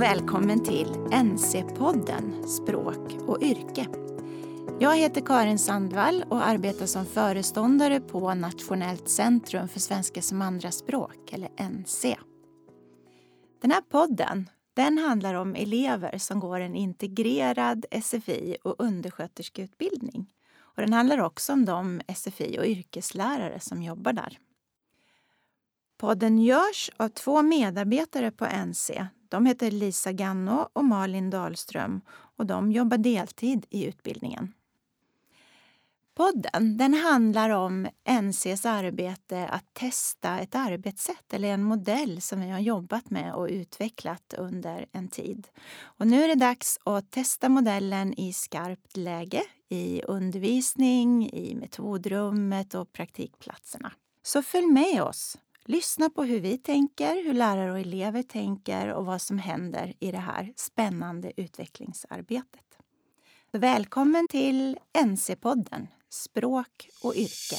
och välkommen till NC-podden Språk och yrke. Jag heter Karin Sandvall och arbetar som föreståndare på Nationellt centrum för svenska som andraspråk, eller NC. Den här podden den handlar om elever som går en integrerad SFI och undersköterskeutbildning. Och den handlar också om de SFI och yrkeslärare som jobbar där. Podden görs av två medarbetare på NC. De heter Lisa Ganno och Malin Dahlström och de jobbar deltid i utbildningen. Podden den handlar om NCs arbete att testa ett arbetssätt eller en modell som vi har jobbat med och utvecklat under en tid. Och nu är det dags att testa modellen i skarpt läge i undervisning, i metodrummet och praktikplatserna. Så följ med oss! Lyssna på hur vi tänker, hur lärare och elever tänker och vad som händer i det här spännande utvecklingsarbetet. Välkommen till NC-podden Språk och yrke.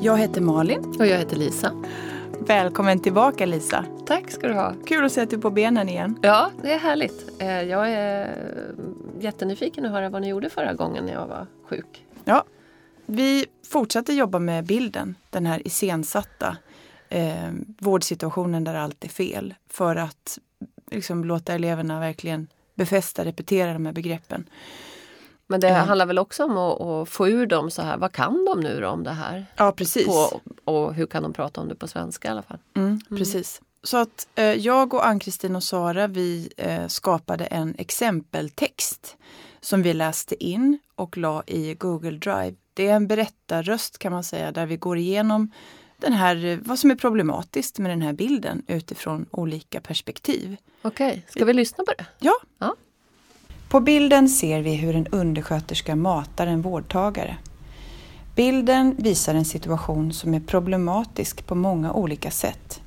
Jag heter Malin. Och jag heter Lisa. Välkommen tillbaka Lisa. Tack ska du ha. Kul att se att du är på benen igen. Ja, det är härligt. Eh, jag är jättenyfiken att höra vad ni gjorde förra gången när jag var sjuk. Ja, vi fortsatte jobba med bilden, den här iscensatta eh, vårdsituationen där allt är fel. För att liksom, låta eleverna verkligen befästa, repetera de här begreppen. Men det mm. handlar väl också om att, att, få ur dem så här, vad kan de nu om det här? Ja precis. På, och hur kan de prata om det på svenska i alla fall? Mm, mm. Precis. Så att eh, jag och Ann-Kristin och Sara vi eh, skapade en exempeltext som vi läste in och la i Google Drive. Det är en berättarröst kan man säga där vi går igenom den här, vad som är problematiskt med den här bilden utifrån olika perspektiv. Okej, ska vi lyssna på det? Ja. ja. På bilden ser vi hur en undersköterska matar en vårdtagare. Bilden visar en situation som är problematisk på många olika sätt.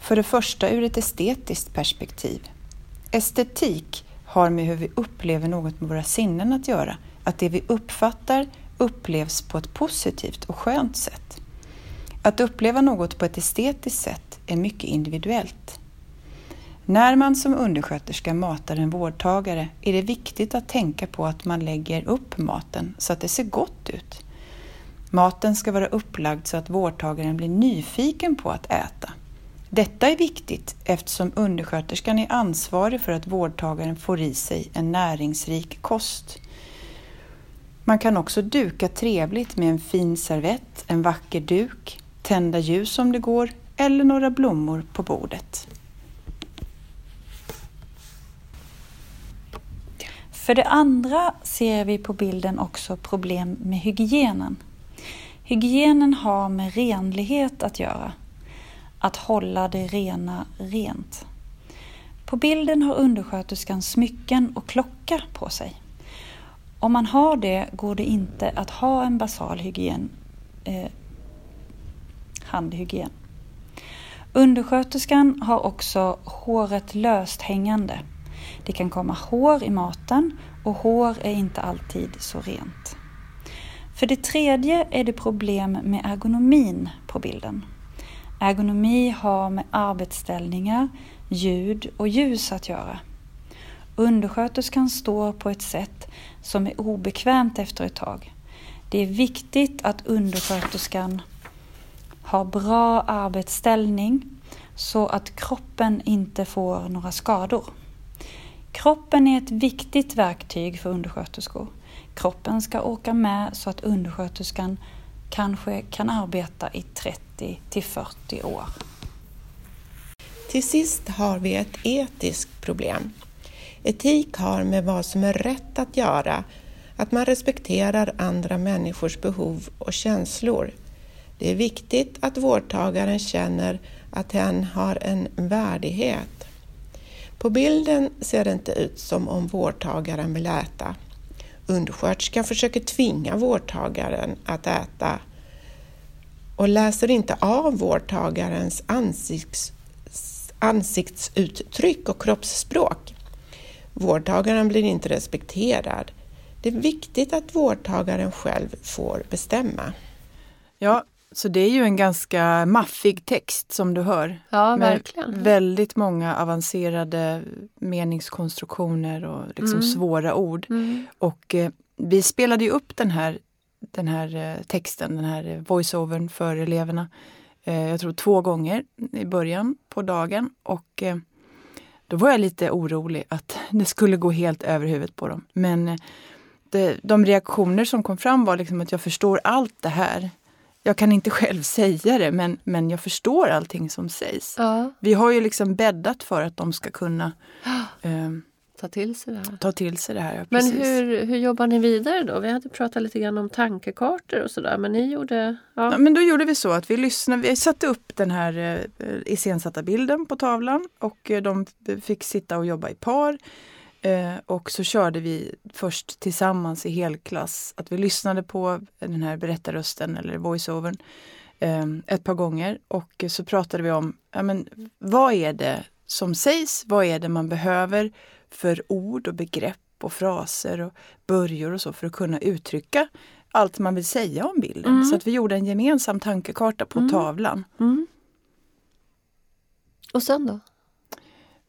För det första ur ett estetiskt perspektiv. Estetik har med hur vi upplever något med våra sinnen att göra. Att det vi uppfattar upplevs på ett positivt och skönt sätt. Att uppleva något på ett estetiskt sätt är mycket individuellt. När man som undersköterska matar en vårdtagare är det viktigt att tänka på att man lägger upp maten så att det ser gott ut. Maten ska vara upplagd så att vårdtagaren blir nyfiken på att äta. Detta är viktigt eftersom undersköterskan är ansvarig för att vårdtagaren får i sig en näringsrik kost. Man kan också duka trevligt med en fin servett, en vacker duk, tända ljus om det går eller några blommor på bordet. För det andra ser vi på bilden också problem med hygienen. Hygienen har med renlighet att göra. Att hålla det rena rent. På bilden har undersköterskan smycken och klocka på sig. Om man har det går det inte att ha en basal hygien, eh, handhygien. Undersköterskan har också håret löst hängande. Det kan komma hår i maten och hår är inte alltid så rent. För det tredje är det problem med ergonomin på bilden. Ergonomi har med arbetsställningar, ljud och ljus att göra. Undersköterskan står på ett sätt som är obekvämt efter ett tag. Det är viktigt att undersköterskan har bra arbetsställning så att kroppen inte får några skador. Kroppen är ett viktigt verktyg för undersköterskor. Kroppen ska åka med så att undersköterskan kanske kan arbeta i 30 till 40 år. Till sist har vi ett etiskt problem. Etik har med vad som är rätt att göra, att man respekterar andra människors behov och känslor. Det är viktigt att vårdtagaren känner att hen har en värdighet. På bilden ser det inte ut som om vårdtagaren vill äta. Undersköterskan försöker tvinga vårdtagaren att äta och läser inte av vårdtagarens ansikts, ansiktsuttryck och kroppsspråk. Vårdtagaren blir inte respekterad. Det är viktigt att vårdtagaren själv får bestämma. Ja, så det är ju en ganska maffig text som du hör. Ja, verkligen. väldigt många avancerade meningskonstruktioner och liksom Mm. svåra ord. Mm. Och eh, vi spelade ju upp den här, den här eh, texten, den här voiceovern för eleverna. Eh, jag tror två gånger i början på dagen och eh, då var jag lite orolig att det skulle gå helt över huvudet på dem. Men eh, det, de reaktioner som kom fram var liksom att jag förstår allt det här. Jag kan inte själv säga det men, men jag förstår allting som sägs. Ja, Vi har ju liksom bäddat för att de ska kunna eh, ta till sig det här. ta till sig det här. Ja, Men hur, hur jobbar ni vidare då? Vi hade pratat lite grann om tankekartor och sådär men ni gjorde... Ja. Ja, men då gjorde vi så att vi lyssnade, vi satte upp den här eh, iscensatta bilden på tavlan och eh, de fick sitta och jobba i par. Eh, och så körde vi först tillsammans i helklass, att vi lyssnade på den här berättarrösten eller voiceovern eh, ett par gånger och så pratade vi om ja, men, vad är det som sägs, vad är det man behöver för ord och begrepp och fraser och börjor och så för att kunna uttrycka allt man vill säga om bilden. Mm. Så att vi gjorde en gemensam tankekarta på Mm. tavlan. Mm. Och sen då?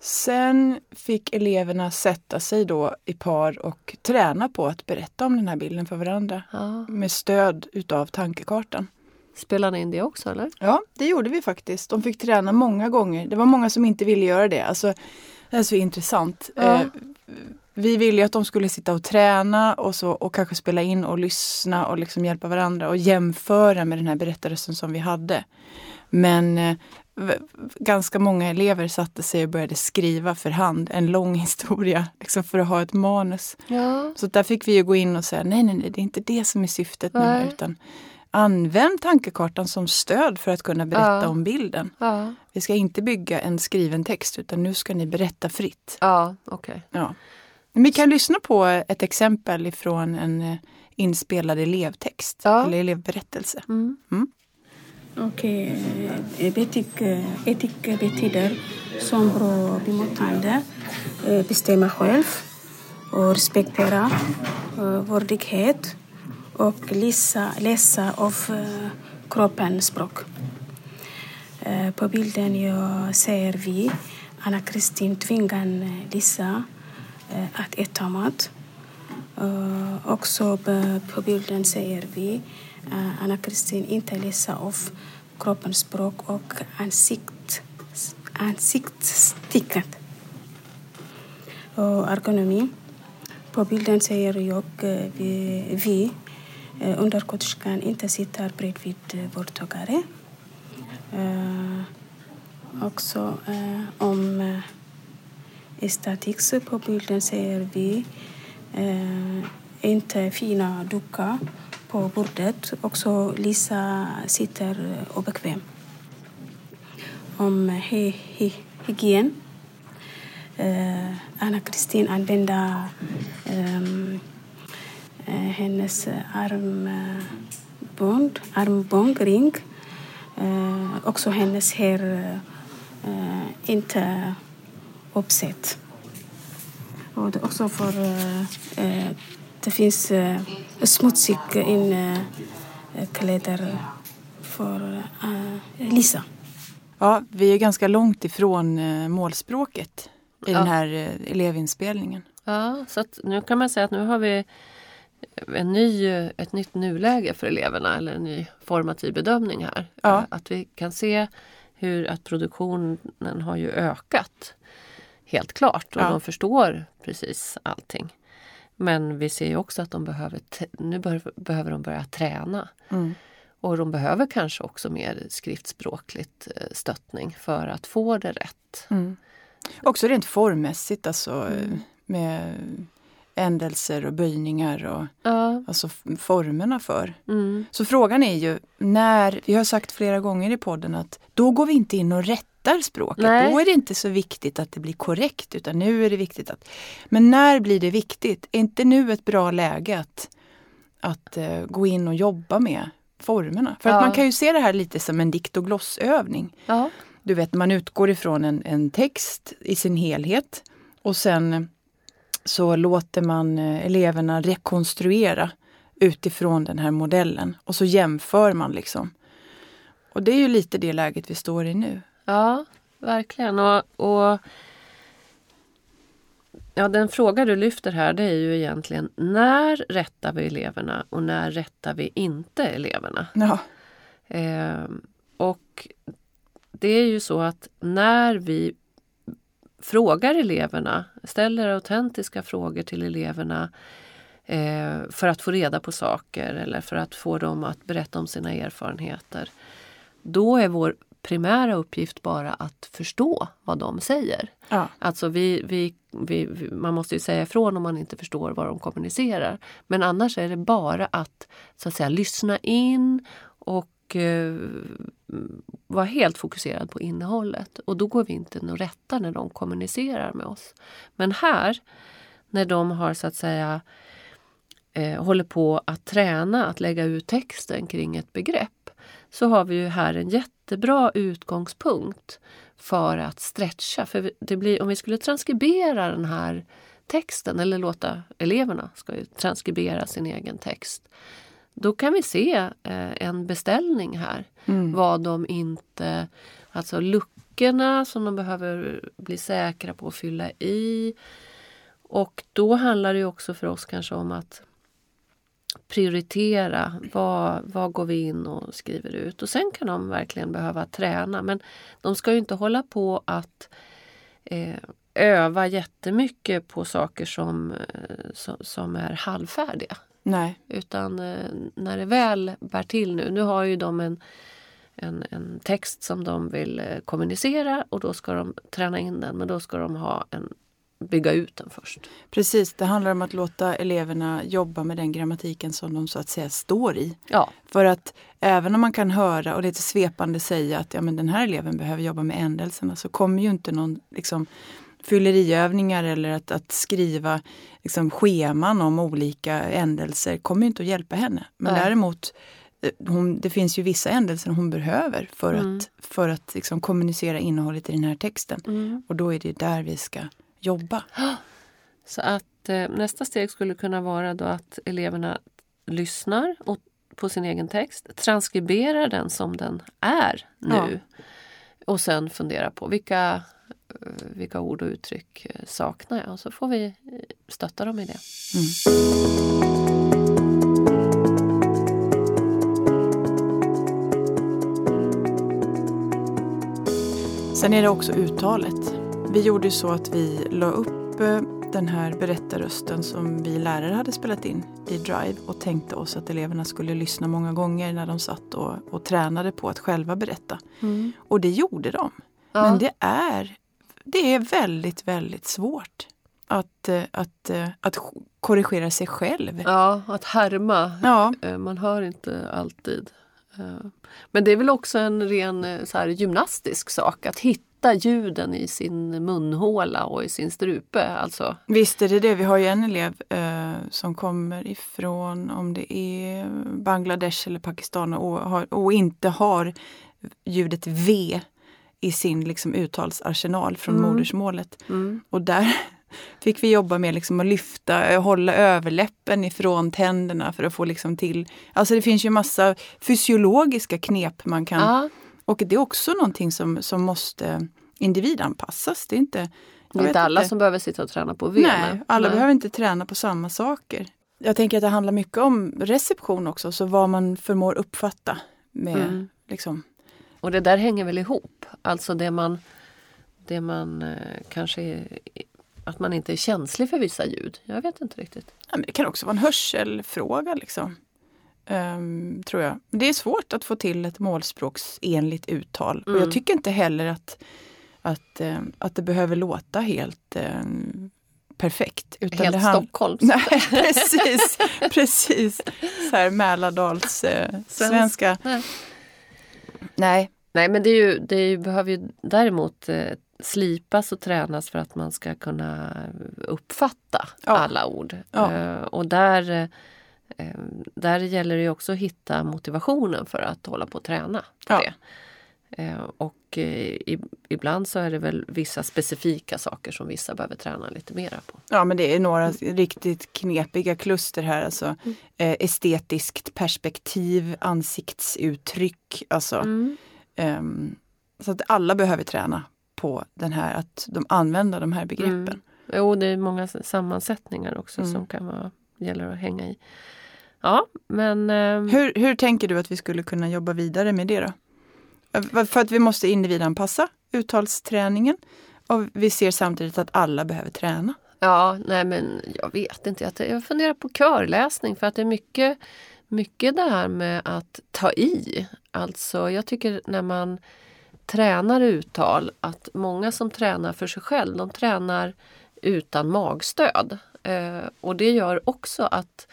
Sen fick eleverna sätta sig då i par och träna på att berätta om den här bilden för varandra Ja. med stöd utav tankekartan. Spelade ni in det också eller? Ja, det gjorde vi faktiskt. De fick träna många gånger. Det var många som inte ville göra det. Alltså, det är så intressant. Ja. Eh, vi ville ju att de skulle sitta och träna och, så, och kanske spela in och lyssna och liksom hjälpa varandra och jämföra med den här berättarrösten som vi hade. Men eh, ganska många elever satte sig och började skriva för hand en lång historia liksom för att ha ett manus. Ja. Så där fick vi ju gå in och säga nej, nej, nej, det är inte det som är syftet Nej. utan använd tankekartan som stöd för att kunna berätta Ja. om bilden. Ja, Vi ska inte bygga en skriven text utan nu ska ni berätta fritt. ja okej. Ja. Men Vi kan lyssna på ett exempel ifrån en eh, inspelad elevtext eller elevberättelse. Mm. Okej, och etik, etik betyder som bra bemötande, eh, bestämma själv och respektera eh, värdighet och läsa, läsa av eh, kroppens språk. På bilden jag ser vi Anna-Kristin tvingan Lisa att äta mat. Också på, på bilden ser vi Eh, uh, Anna-Kristin inte läsa av kroppens språk och ansikt, ansiktsticket. Och ergonomi. På bilden ser jag eh, vi, vi eh, undersköterskan inte sitter bredvid vårdtagare. Uh, också uh, om uh, estetics på bilden ser vi uh, inte fina dukar på bordet. Också Lisa sitter eh, obekväm. Om eh, hy, hy, hygien. Eh, Anna-Kristin använder ehm, eh, hennes eh, armband, armband, ring. Eh, också hennes här eh, inte uppsatt. Och det också för eh, det finns eh, smutsigt in eh, kläder för eh, Lisa. Ja, vi är ganska långt ifrån eh, målspråket i Ja. den här eh, elevinspelningen. Ja, så att nu kan man säga att nu har vi en ny, ett nytt nuläge för eleverna eller en ny formativ bedömning här. Ja. Att vi kan se hur att produktionen har ju ökat. Helt klart och Ja. de förstår precis allting. Men vi ser ju också att de behöver, nu bör, behöver de börja träna. Mm. Och de behöver kanske också mer skriftspråkligt eh, stöttning för att få det rätt. Mm. Också rent formmässigt, alltså eh, Mm. med ändelser och böjningar och Ja. alltså formerna för. Mm. Så frågan är ju när, vi har sagt flera gånger i podden att då går vi inte in och rättar språket. Nej. Då är det inte så viktigt att det blir korrekt utan nu är det viktigt att... Men när blir det viktigt? Är inte nu ett bra läge att, att eh, gå in och jobba med formerna? För Ja. att man kan ju se det här lite som en dikt och glossövning. Ja. Du vet, man utgår ifrån en, en text i sin helhet och sen så låter man eh, eleverna rekonstruera utifrån den här modellen och så jämför man liksom. Och det är ju lite det läget vi står i nu. Ja, verkligen. Och, och ja, Den fråga du lyfter här det är ju egentligen när rättar vi eleverna och när rättar vi inte eleverna? Ja. Eh, och det är ju så att när vi frågar eleverna, ställer autentiska frågor till eleverna eh, för att få reda på saker eller för att få dem att berätta om sina erfarenheter. Då är vår primära uppgift bara att förstå vad de säger. Ja. Alltså vi, vi, vi, man måste ju säga ifrån om man inte förstår vad de kommunicerar. Men annars är det bara att, så att säga, lyssna in och eh, vara helt fokuserad på innehållet. Och då går vi inte och rättar när de kommunicerar med oss. Men här, när de har så att säga eh, håller på att träna att lägga ut texten kring ett begrepp så har vi ju här en jättebra utgångspunkt för att stretcha. För det blir, om vi skulle transkribera den här texten eller låta eleverna ska ju transkribera sin egen text. Då kan vi se eh, en beställning här. Mm. Vad de inte, alltså luckorna som de behöver bli säkra på att fylla i. Och då handlar det också för oss kanske om att prioritera. Vad, vad går vi in och skriver ut? Och sen kan de verkligen behöva träna. Men de ska ju inte hålla på att eh, öva jättemycket på saker som, eh, som, som är halvfärdiga. Nej. Utan eh, när det väl bär till nu, nu har ju de en, en, en text som de vill eh, kommunicera och då ska de träna in den men då ska de ha en, bygga ut den först. Precis, det handlar om att låta eleverna jobba med den grammatiken som de så att säga står i. Ja, För att även om man kan höra och lite svepande säga att ja, men den här eleven behöver jobba med ändelserna så kommer ju inte någon liksom, fylleriövningar eller att, att skriva liksom, scheman om olika ändelser kommer inte att hjälpa henne. Men Nej. däremot eh, hon, det finns ju vissa ändelser hon behöver för Mm. att, för att liksom, kommunicera innehållet i den här texten. Mm. Och då är det där vi ska jobba. så att eh, nästa steg skulle kunna vara då att eleverna lyssnar och, på sin egen text, transkriberar den som den är nu och sen funderar på vilka, eh, vilka ord och uttryck eh, saknar jag och så får vi stötta dem i det. Sen är det också uttalet. Vi gjorde så att vi la upp eh, den här berättarrösten som vi lärare hade spelat in i Drive och tänkte oss att eleverna skulle lyssna många gånger när de satt och, och tränade på att själva berätta. Och det gjorde de. Ja. Men det är, det är väldigt, väldigt svårt att, eh, att, eh, att korrigera sig själv. Ja, att härma. Ja, Man hör inte alltid. Men det är väl också en ren så här, gymnastisk sak att hitta ljuden i sin munhåla och i sin strupe. Alltså, Visst är det det. Vi har ju en elev eh, som kommer ifrån, om det är Bangladesh eller Pakistan och, har, och inte har ljudet V i sin liksom, uttalsarsenal från Mm. modersmålet. mm. Och där fick vi jobba med liksom, att lyfta, eh, hålla överläppen ifrån tänderna för att få liksom, till... Alltså det finns ju massa fysiologiska knep man kan ja, och det är också någonting som, som måste individanpassas. Det är inte, det är inte alla inte. som behöver sitta och träna på V. Nej, alla behöver inte träna på samma saker. Jag tänker att det handlar mycket om reception också, så vad man förmår uppfatta med Mm. liksom, Och det där hänger väl ihop. Alltså det man, det man eh, kanske är, att man inte är känslig för vissa ljud. Jag vet inte riktigt. ja, det kan också vara en hörselfråga liksom. Ehm, tror jag. Det är svårt att få till ett målspråksenligt uttal. Och Mm. jag tycker inte heller att, att, eh, att det behöver låta helt eh, perfekt. Utan Helt hand- Stockholms. Nej, precis. precis. Så här Mälardals eh, svenska. Nej. Nej, Nej men det, är ju, det är ju, behöver ju däremot eh, slipas och tränas för att man ska kunna uppfatta Ja. alla ord. Ja. Eh, och där, där gäller det också att hitta motivationen för att hålla på och träna. Ja. det. Eh, och eh, i, ibland så är det väl vissa specifika saker som vissa behöver träna lite mera på. Ja men det är några riktigt knepiga kluster här. Alltså, mm. eh, estetiskt perspektiv, ansiktsuttryck. Alltså, mm. um, så att alla behöver träna på den här, att de använder de här begreppen. Mm. Jo, det är många sammansättningar också mm. som kan vara, gäller att hänga i. Ja, men... Eh, hur, hur tänker du att vi skulle kunna jobba vidare med det då? För att vi måste individanpassa uttalsträningen och vi ser samtidigt att alla behöver träna. Ja, nej men jag vet inte. Jag funderar på körläsning för att det är mycket, mycket det här med att ta i. Alltså jag tycker när man tränar uttal att många som tränar för sig själv, de tränar utan magstöd. Eh, och det gör också att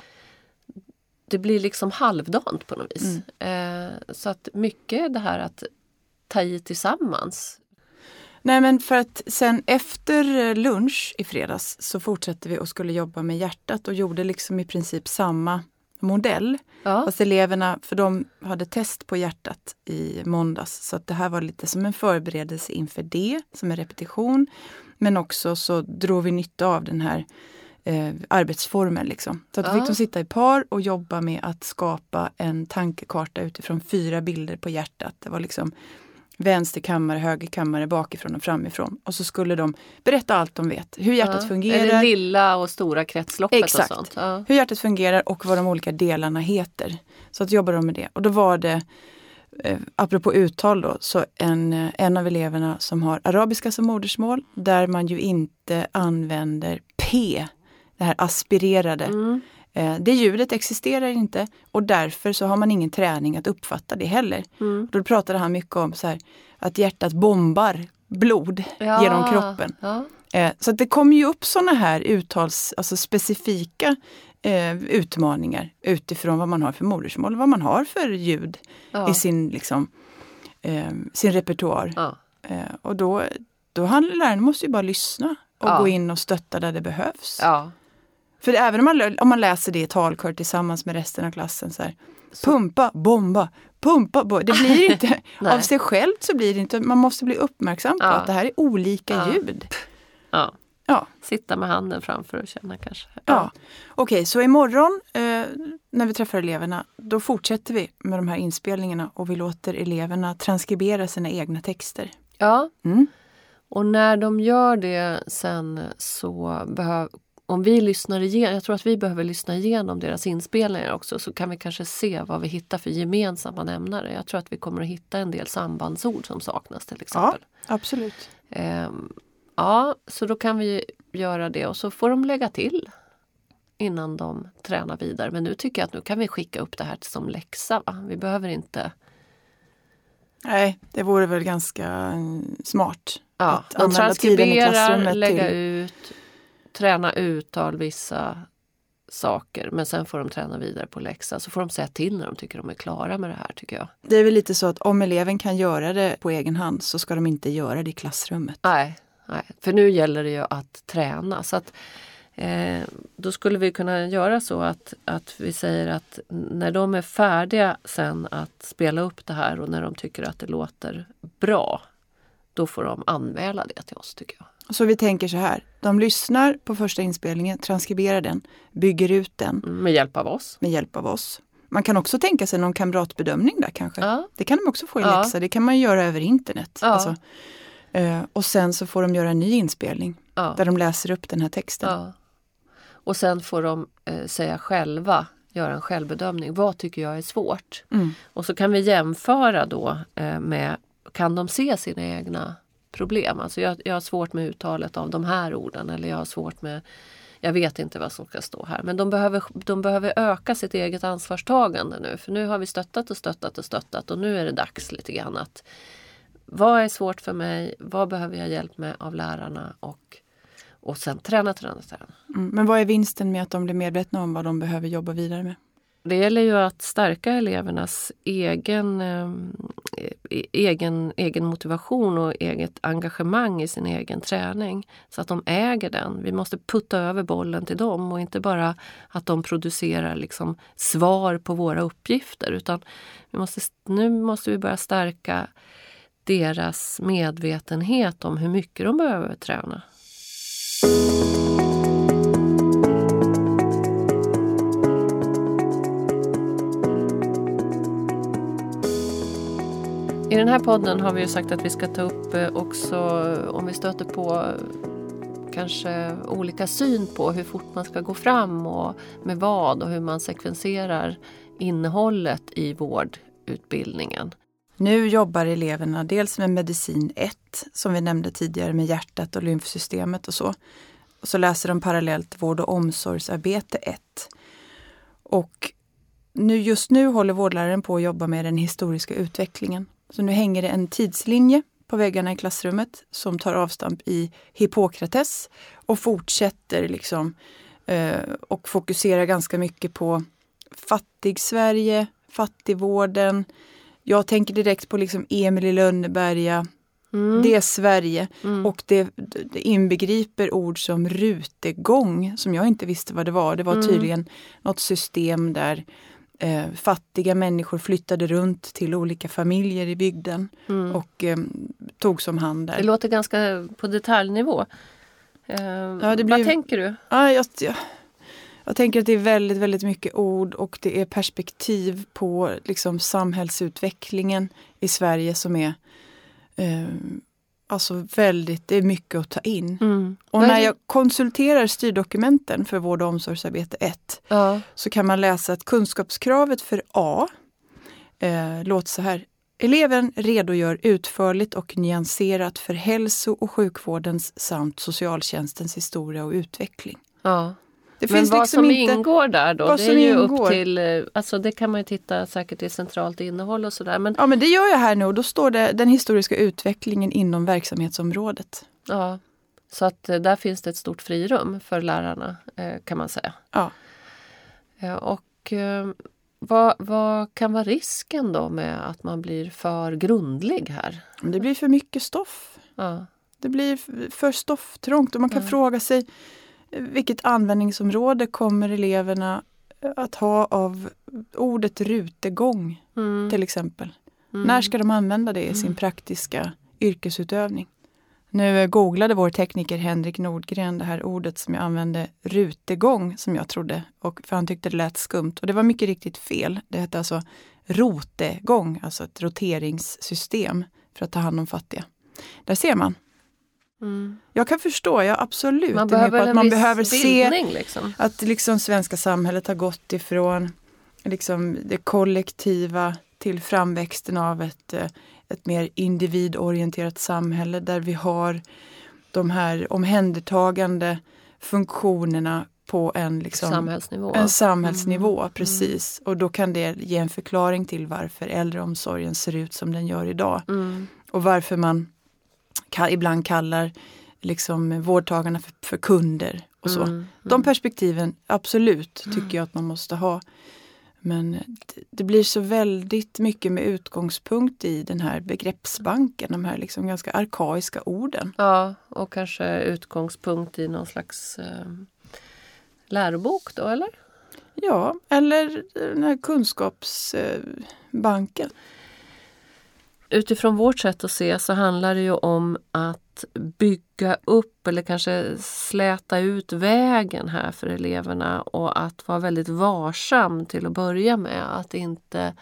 det blir liksom halvdant på något vis. Mm. Eh, så att mycket det här att ta i tillsammans. Nej men för att sen efter lunch i fredags så fortsatte vi och skulle jobba med hjärtat och gjorde liksom i princip samma modell. Ja. Fast eleverna, för de hade test på hjärtat i måndags så att det här var lite som en förberedelse inför det, som en repetition. Men också så drog vi nytta av den här eh, arbetsformen. Liksom. Så att ja. fick de sitta i par och jobba med att skapa en tankekarta utifrån fyra bilder på hjärtat. Det var liksom vänster kammare, höger kammare, bakifrån och framifrån. Och så skulle de berätta allt de vet. Hur hjärtat ja. fungerar. Det lilla och stora kretsloppet Exakt. och sånt. Ja. Hur hjärtat fungerar och vad de olika delarna heter. Så att jobba de med det. Och då var det, eh, apropå uttal då, så en, eh, en av eleverna som har arabiska som modersmål, där man ju inte använder P, det här aspirerade. Mm. Eh, det ljudet existerar inte och därför så har man ingen träning att uppfatta det heller. Mm. Då pratade han mycket om så här, att hjärtat bombar blod ja, genom kroppen. Ja. Eh, så det kommer ju upp sådana här uttals, alltså specifika eh, utmaningar utifrån vad man har för modersmål, vad man har för ljud ja. i sin, liksom, eh, sin repertoar. Eh, och då, då handlar läraren måste ju bara lyssna och gå in och stötta där det behövs. För även om man, om man läser det i talkör tillsammans med resten av klassen, så här, så. pumpa, bomba, pumpa, bomba. Det blir inte, av sig självt så blir det inte, man måste bli uppmärksam på ja. att det här är olika ja. ljud. Ja. ja. Sitta med handen framför och känna kanske. Ja. ja. Okej, okay, så imorgon eh, när vi träffar eleverna, då fortsätter vi med de här inspelningarna och vi låter eleverna transkribera sina egna texter. Ja. Mm. Och när de gör det sen så behöv, om vi lyssnar igenom, jag tror att vi behöver lyssna igenom deras inspelningar också så kan vi kanske se vad vi hittar för gemensamma nämnare. Jag tror att vi kommer att hitta en del sambandsord som saknas till exempel. Ja, absolut. Ehm, ja, så då kan vi göra det och så får de lägga till innan de tränar vidare. Men nu tycker jag att nu kan vi skicka upp det här som läxa. Va? Vi behöver inte Nej, det vore väl ganska mm, smart. Ja, att de transkriberar, lägga till... ut träna uttal vissa saker men sen får de träna vidare på läxa. Så får de säga till när de tycker de är klara med det här tycker jag. Det är väl lite så att om eleven kan göra det på egen hand så ska de inte göra det i klassrummet. Nej, nej. för nu gäller det ju att träna. Så att, eh, då skulle vi kunna göra så att, att vi säger att när de är färdiga sen att spela upp det här och när de tycker att det låter bra, då får de anmäla det till oss tycker jag. Så vi tänker så här, de lyssnar på första inspelningen, transkriberar den, bygger ut den. Med hjälp av oss. Med hjälp av oss. Man kan också tänka sig någon kamratbedömning där kanske. Ja. Det kan de också få i ja. läxa, det kan man göra över internet. Ja. Alltså, eh, och sen så får de göra en ny inspelning ja. där de läser upp den här texten. Och sen får de eh, säga själva, göra en självbedömning. Vad tycker jag är svårt? Mm. Och så kan vi jämföra då eh, med, kan de se sina egna problem. Alltså jag, jag har svårt med uttalet av de här orden eller jag har svårt med jag vet inte vad som ska stå här. Men de behöver, de behöver öka sitt eget ansvarstagande nu. För nu har vi stöttat och stöttat och stöttat och nu är det dags lite grann att vad är svårt för mig? Vad behöver jag hjälp med av lärarna? Och, och sen träna, träna, träna. Mm, men vad är vinsten med att de blir medvetna om vad de behöver jobba vidare med? Det gäller ju att stärka elevernas egen, ehm, e-, egen, egen motivation och eget engagemang i sin egen träning. Så att de äger den. Vi måste putta över bollen till dem och inte bara att de producerar liksom svar på våra uppgifter. Utan vi måste, nu måste vi börja stärka deras medvetenhet om hur mycket de behöver träna. I den här podden har vi ju sagt att vi ska ta upp eh, också om vi stöter på kanske olika syn på hur fort man ska gå fram och med vad och hur man sekvenserar innehållet i vårdutbildningen. Nu jobbar eleverna dels med medicin 1 som vi nämnde tidigare med hjärtat och lymfsystemet och så. Och så läser de parallellt vård och omsorgsarbete 1. Och nu, just nu håller vårdläraren på att jobba med den historiska utvecklingen. Så nu hänger det en tidslinje på väggarna i klassrummet som tar avstamp i Hippokrates och fortsätter liksom eh, och fokuserar ganska mycket på fattig-Sverige, fattigvården. Jag tänker direkt på liksom Emil i Lönneberga. Mm. Det är Sverige mm. och det, det, inbegriper ord som rutegång som jag inte visste vad det var. Det var mm. tydligen mm. något system där eh, fattiga människor flyttade runt till olika familjer i bygden mm. och eh, togs om hand där. Det låter ganska på detaljnivå. Eh, ja, blir, vad tänker du? Ja, jag, jag, jag, tänker att det är väldigt, väldigt mycket ord och det är perspektiv på liksom, samhällsutvecklingen i Sverige som är eh, alltså väldigt, det är mycket att ta in. Mm. Och när jag konsulterar styrdokumenten för vård och omsorgsarbete 1 ja. så kan man läsa att kunskapskravet för A eh, låter så här. Eleven redogör utförligt och nyanserat för hälso och sjukvårdens samt socialtjänstens historia och utveckling. Ja. Det Men vad liksom som inte, ingår där då? Det är ju ingår. upp till, eh, alltså det kan man ju titta säkert i centralt innehåll och sådär. Men... Ja men det gör jag här nu och då står det den historiska utvecklingen inom verksamhetsområdet. Ja, så att eh, där finns det ett stort frirum för lärarna eh, kan man säga. Ja. Och vad, vad kan vara risken då med att man blir för grundlig här? Det blir för mycket stoff. Ja. Det blir för stofftrångt och man kan ja. fråga sig vilket användningsområde kommer eleverna att ha av ordet rutegång mm. till exempel? Mm. När ska de använda det i sin mm. praktiska yrkesutövning? Nu googlade vår tekniker Henrik Nordgren det här ordet som jag använde, rutegång, som jag trodde, och, för han tyckte det lät skumt. Och det var mycket riktigt fel. Det hette alltså rotegång, alltså ett roteringssystem för att ta hand om fattiga. Där ser man. Mm. Jag kan förstå, jag absolut man behöver att man behöver se liksom. att liksom svenska samhället har gått ifrån liksom det kollektiva till framväxten av ett, eh, ett mer individorienterat samhälle där vi har de här omhändertagande funktionerna på en, liksom, samhällsnivå. En samhällsnivå mm. Precis. Och då kan det ge en förklaring till varför äldreomsorgen ser ut som den gör idag. Mm. Och varför man ibland kallar liksom vårdtagarna för, för kunder och så. Mm, mm. De perspektiven, absolut, tycker jag att man måste ha. Men det, det, blir så väldigt mycket med utgångspunkt i den här begreppsbanken, de här liksom ganska arkaiska orden. Ja, och kanske utgångspunkt i någon slags eh, lärobok då, eller? Ja, eller den här kunskapsbanken. Eh, utifrån vårt sätt att se så handlar det ju om att bygga upp eller kanske släta ut vägen här för eleverna och att vara väldigt varsam till att börja med. Att inte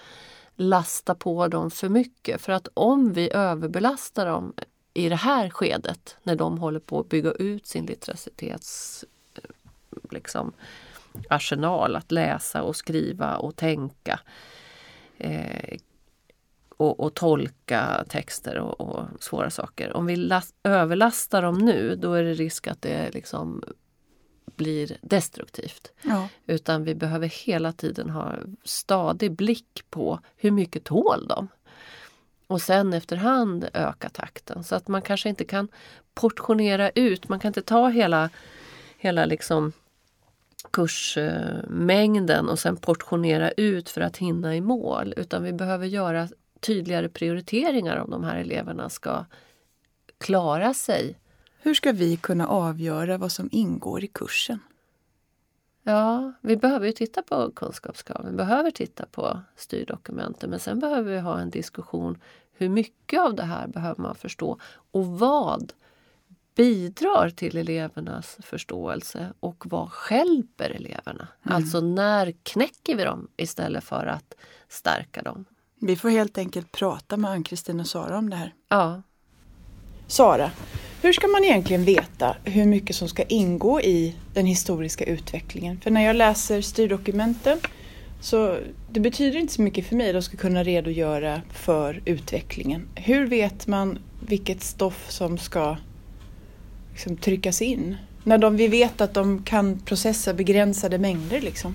lasta på dem för mycket. För att om vi överbelastar dem i det här skedet när de håller på att bygga ut sin litteracitets liksom, arsenal att läsa och skriva och tänka eh, och, och tolka texter och, och, svåra saker. Om vi last, överlastar dem nu då är det risk att det liksom blir destruktivt. Ja. Utan vi behöver hela tiden ha stadig blick på hur mycket tål de? Och sen efterhand öka takten så att man kanske inte kan portionera ut, man kan inte ta hela, hela liksom kursmängden och sen portionera ut för att hinna i mål. Utan vi behöver göra tydligare prioriteringar om de här eleverna ska klara sig. Hur ska vi kunna avgöra vad som ingår i kursen? Ja, vi behöver ju titta på kunskapskraven, vi behöver titta på styrdokumenten men sen behöver vi ha en diskussion Hur mycket av det här behöver man förstå och vad bidrar till elevernas förståelse och vad skälper eleverna? Mm. Alltså när knäcker vi dem istället för att stärka dem? Vi får helt enkelt prata med Ann-Kristin och Sara om det här. Ja. Sara, hur ska man egentligen veta hur mycket som ska ingå i den historiska utvecklingen? För när jag läser styrdokumenten så det betyder inte så mycket för mig. De ska kunna redogöra för utvecklingen. Hur vet man vilket stoff som ska liksom, tryckas in? När de, vi vet att de kan processa begränsade mängder liksom.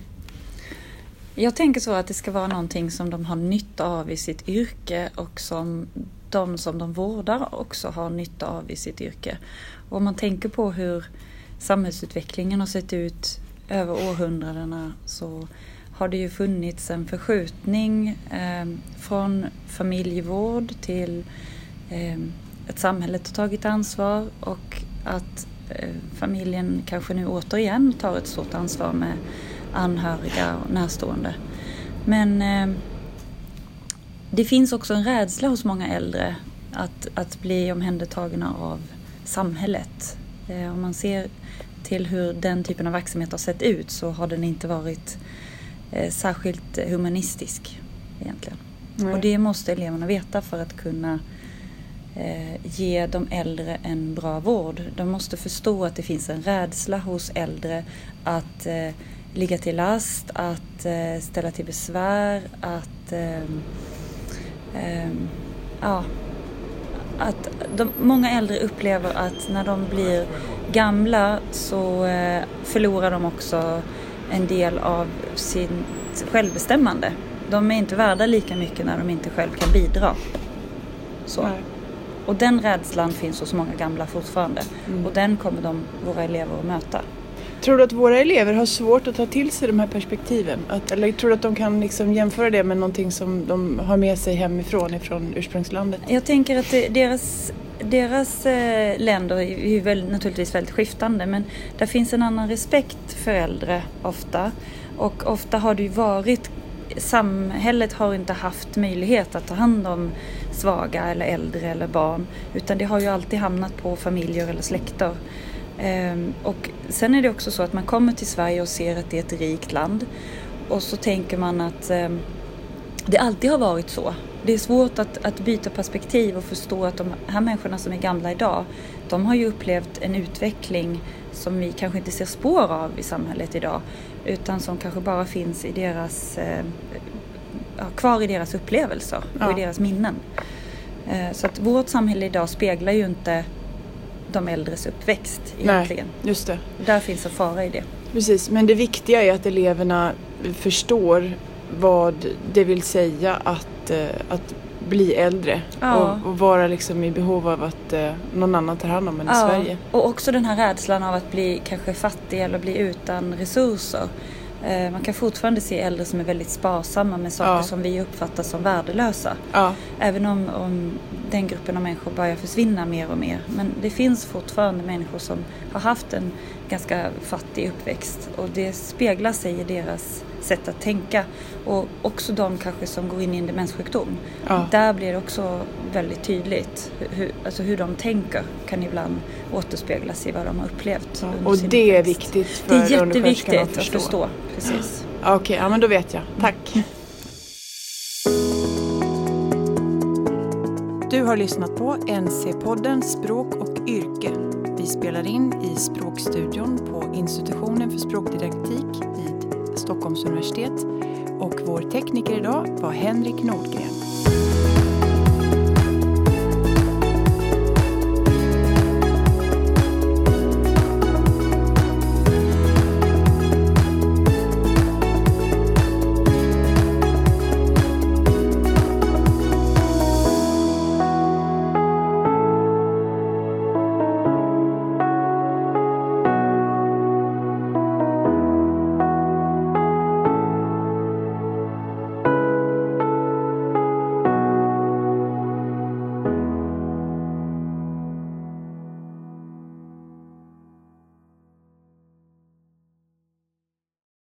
Jag tänker så att det ska vara någonting som de har nytta av i sitt yrke och som de som de vårdar också har nytta av i sitt yrke. Och om man tänker på hur samhällsutvecklingen har sett ut över århundradena så har det ju funnits en förskjutning eh, från familjevård till eh, att samhället har tagit ansvar och att eh, familjen kanske nu återigen tar ett stort ansvar med anhöriga och närstående. Men eh, det finns också en rädsla hos många äldre att, att bli omhändertagna av samhället. Eh, om man ser till hur den typen av verksamhet har sett ut så har den inte varit eh, särskilt humanistisk egentligen. Nej. Och det måste eleverna veta för att kunna eh, ge de äldre en bra vård. De måste förstå att det finns en rädsla hos äldre att eh, ligga till last, att eh, ställa till besvär, att ehm, ehm, ja, att de, många äldre upplever att när de blir gamla så eh, förlorar de också en del av sin självbestämmande. De är inte värda lika mycket när de inte själv kan bidra. Så. Och den rädslan finns hos många gamla fortfarande. Mm. Och den kommer de, våra elever att möta. Tror du att våra elever har svårt att ta till sig de här perspektiven? Att, eller tror du att de kan liksom jämföra det med någonting som de har med sig hemifrån, ifrån ursprungslandet? Jag tänker att deras, deras eh, länder är väl, naturligtvis väldigt skiftande men där finns en annan respekt för äldre ofta. Och ofta har det ju varit, samhället har inte haft möjlighet att ta hand om svaga eller äldre eller barn utan det har ju alltid hamnat på familjer eller släkter. Ehm, och sen är det också så att man kommer till Sverige och ser att det är ett rikt land. Och så tänker man att ehm, det alltid har varit så. Det är svårt att, att byta perspektiv och förstå att de här människorna som är gamla idag, de har ju upplevt en utveckling som vi kanske inte ser spår av i samhället idag. Utan som kanske bara finns i deras, eh, kvar i deras upplevelser och ja. i deras minnen. Så att vårt samhälle idag speglar ju inte de äldres uppväxt egentligen. Nej, just det. Där finns en fara i det. Precis, men det viktiga är att eleverna förstår vad det vill säga att, eh, att bli äldre ja. och, och, vara liksom i behov av att eh, någon annan tar hand om en ja. i Sverige. Och också den här rädslan av att bli kanske fattig eller bli utan resurser. Eh, man kan fortfarande se äldre som är väldigt sparsamma med saker ja. som vi uppfattar som värdelösa. Ja. Även om, om den gruppen av människor börjar försvinna mer och mer. Men det finns fortfarande människor som har haft en ganska fattig uppväxt och det speglar sig i deras sätt att tänka. Och också de kanske som går in i en demenssjukdom. Ja. Där blir det också väldigt tydligt hur, alltså hur de tänker kan ibland återspeglas i vad de har upplevt. Ja. Och det är viktigt för Det är jätteviktigt att förstå. Att förstå. Precis. Okej, okay, ja men då vet jag. Tack. Du har lyssnat på NC-podden Språk och yrke. Vi spelar in i Språkstudion på institutionen för språkdidaktik vid Stockholms universitet och vår tekniker idag var Henrik Nordgren.